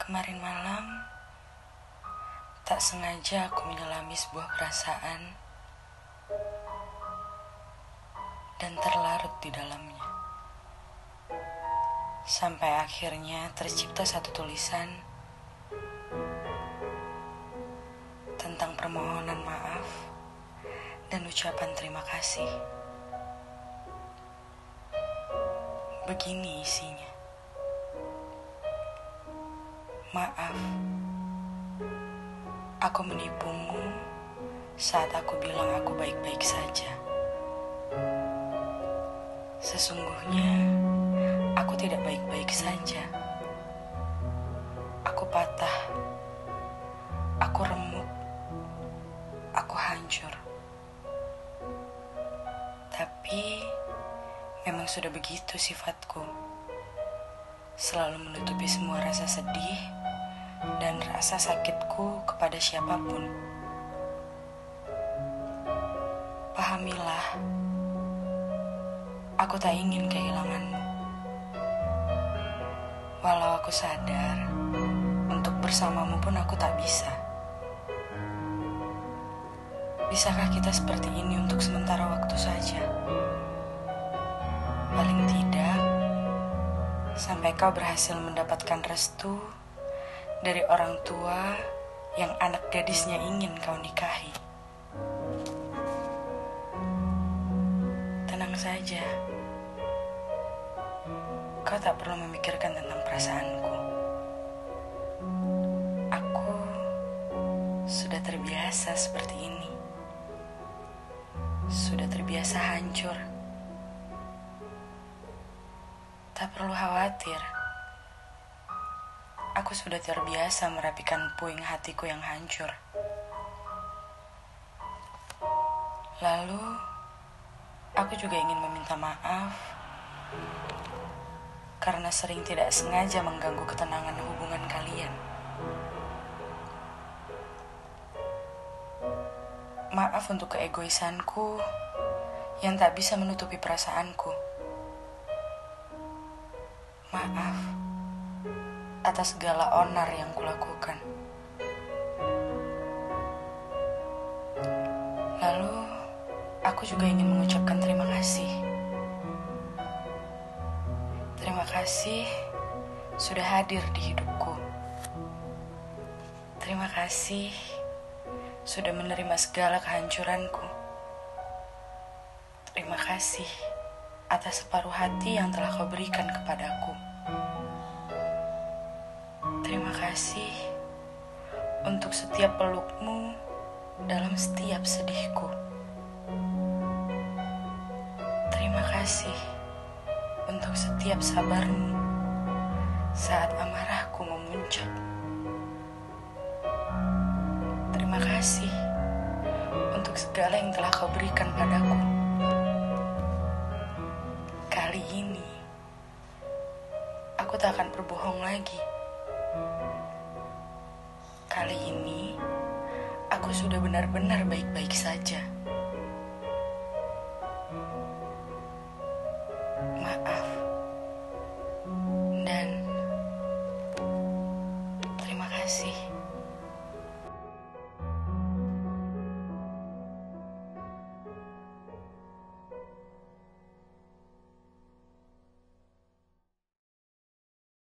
Kemarin malam, tak sengaja aku menyelami sebuah perasaan dan terlarut di dalamnya. Sampai akhirnya tercipta satu tulisan tentang permohonan maaf dan ucapan terima kasih. Begini isinya. Maaf, aku menipumu saat aku bilang aku baik-baik saja. Sesungguhnya, aku tidak baik-baik saja. Aku patah, aku remuk, aku hancur. Tapi, memang sudah begitu sifatku. Selalu menutupi semua rasa sedih dan rasa sakitku kepada siapa pun. Pahamilah, aku tak ingin kehilanganmu. Walau aku sadar, untuk bersamamu pun aku tak bisa. Bisakah kita seperti ini untuk sementara waktu saja? Paling tidak, sampai kau berhasil mendapatkan restu dari orang tua yang anak gadisnya ingin kau nikahi. Tenang saja, kau tak perlu memikirkan tentang perasaanku. Aku sudah terbiasa seperti ini, sudah terbiasa hancur. Tak perlu khawatir. Aku sudah terbiasa merapikan puing hatiku yang hancur. Lalu, aku juga ingin meminta maaf karena sering tidak sengaja mengganggu ketenangan hubungan kalian. Maaf untuk keegoisanku yang tak bisa menutupi perasaanku. Maaf atas segala onar yang kulakukan. Lalu, aku juga ingin mengucapkan terima kasih. Terima kasih sudah hadir di hidupku. Terima kasih sudah menerima segala kehancuranku. Terima kasih atas separuh hati yang telah kau berikan kepadaku. Kasih untuk setiap pelukmu dalam setiap sedihku. Terima kasih untuk setiap sabarmu saat amarahku memuncak. Terima kasih untuk segala yang telah kau berikan padaku. Kali ini, aku tak akan berbohong lagi. Kali ini, aku sudah benar-benar baik-baik saja.